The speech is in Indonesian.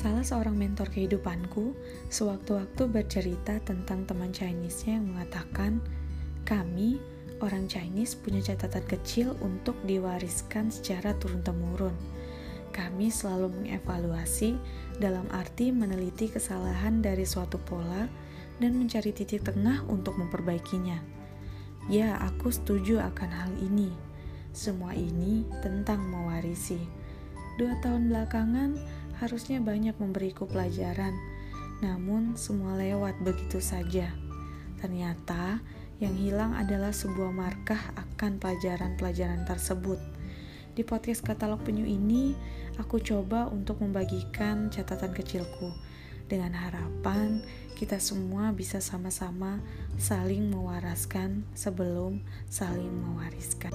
Salah seorang mentor kehidupanku sewaktu-waktu bercerita tentang teman Chinese-nya yang mengatakan, kami, orang Chinese punya catatan kecil untuk diwariskan secara turun-temurun. Kami selalu mengevaluasi dalam arti meneliti kesalahan dari suatu pola dan mencari titik tengah untuk memperbaikinya. Ya, aku setuju akan hal ini. Semua ini tentang mewarisi. Dua tahun belakangan, harusnya banyak memberiku pelajaran, namun semua lewat begitu saja. Ternyata yang hilang adalah sebuah markah akan pelajaran-pelajaran tersebut. Di podcast katalog penyu ini, aku coba untuk membagikan catatan kecilku dengan harapan kita semua bisa sama-sama saling mewaraskan sebelum saling mewariskan.